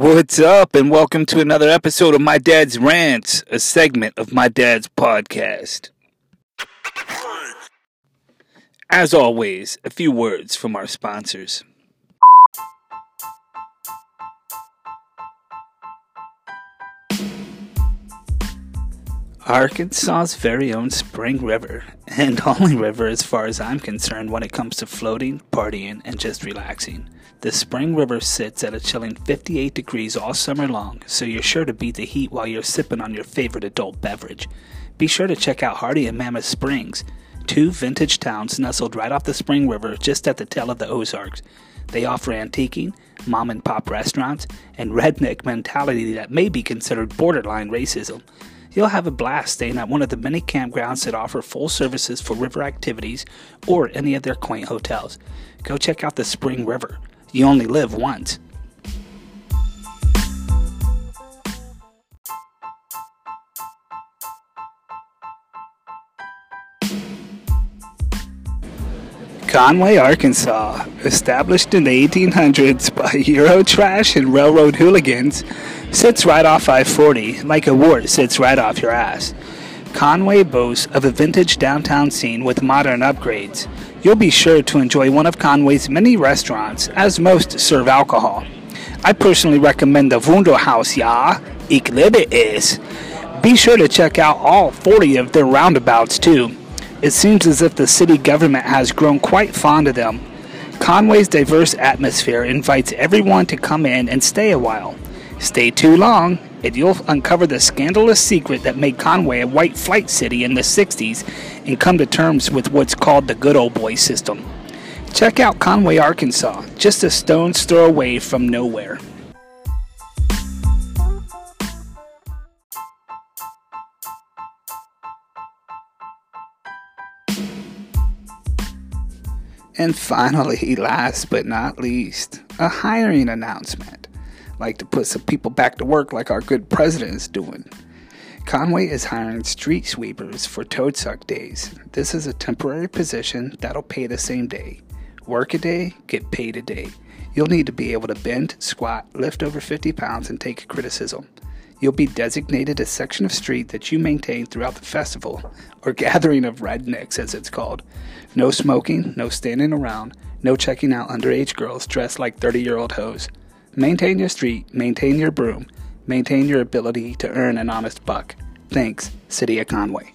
What's up, and welcome to another episode of My Dad's Rants, a segment of My Dad's podcast. As always, a few words from our sponsors. Arkansas's very own Spring River, and only river as far as I'm concerned when it comes to floating, partying, and just relaxing. The Spring River sits at a chilling 58 degrees all summer long, so you're sure to beat the heat while you're sipping on your favorite adult beverage. Be sure to check out Hardy and Mammoth Springs, two vintage towns nestled right off the Spring River just at the tail of the Ozarks. They offer antiquing, mom and pop restaurants, and redneck mentality that may be considered borderline racism. You'll have a blast staying at one of the many campgrounds that offer full services for river activities or any of their quaint hotels. Go check out the Spring River. You only live once. Conway, Arkansas, established in the 1800s by Euro trash and railroad hooligans, sits right off I 40 like a wart sits right off your ass. Conway boasts of a vintage downtown scene with modern upgrades. You'll be sure to enjoy one of Conway's many restaurants, as most serve alcohol. I personally recommend the Wunderhaus, ja, ich liebe es. Be sure to check out all 40 of their roundabouts too. It seems as if the city government has grown quite fond of them. Conway's diverse atmosphere invites everyone to come in and stay a while. Stay too long, and you'll uncover the scandalous secret that made Conway a white flight city in the 60s and come to terms with what's called the good old boy system. Check out Conway, Arkansas, just a stone's throw away from nowhere. And finally, last but not least, a hiring announcement. Like to put some people back to work like our good president is doing. Conway is hiring street sweepers for Toad Suck Daze. This is a temporary position that'll pay the same day. Work a day, get paid a day. You'll need to be able to bend, squat, lift over 50 pounds, and take criticism. You'll be designated a section of street that you maintain throughout the festival, or gathering of rednecks as it's called. No smoking, no standing around, no checking out underage girls dressed like 30 year old hoes. Maintain your street, maintain your broom, maintain your ability to earn an honest buck. Thanks, City of Conway.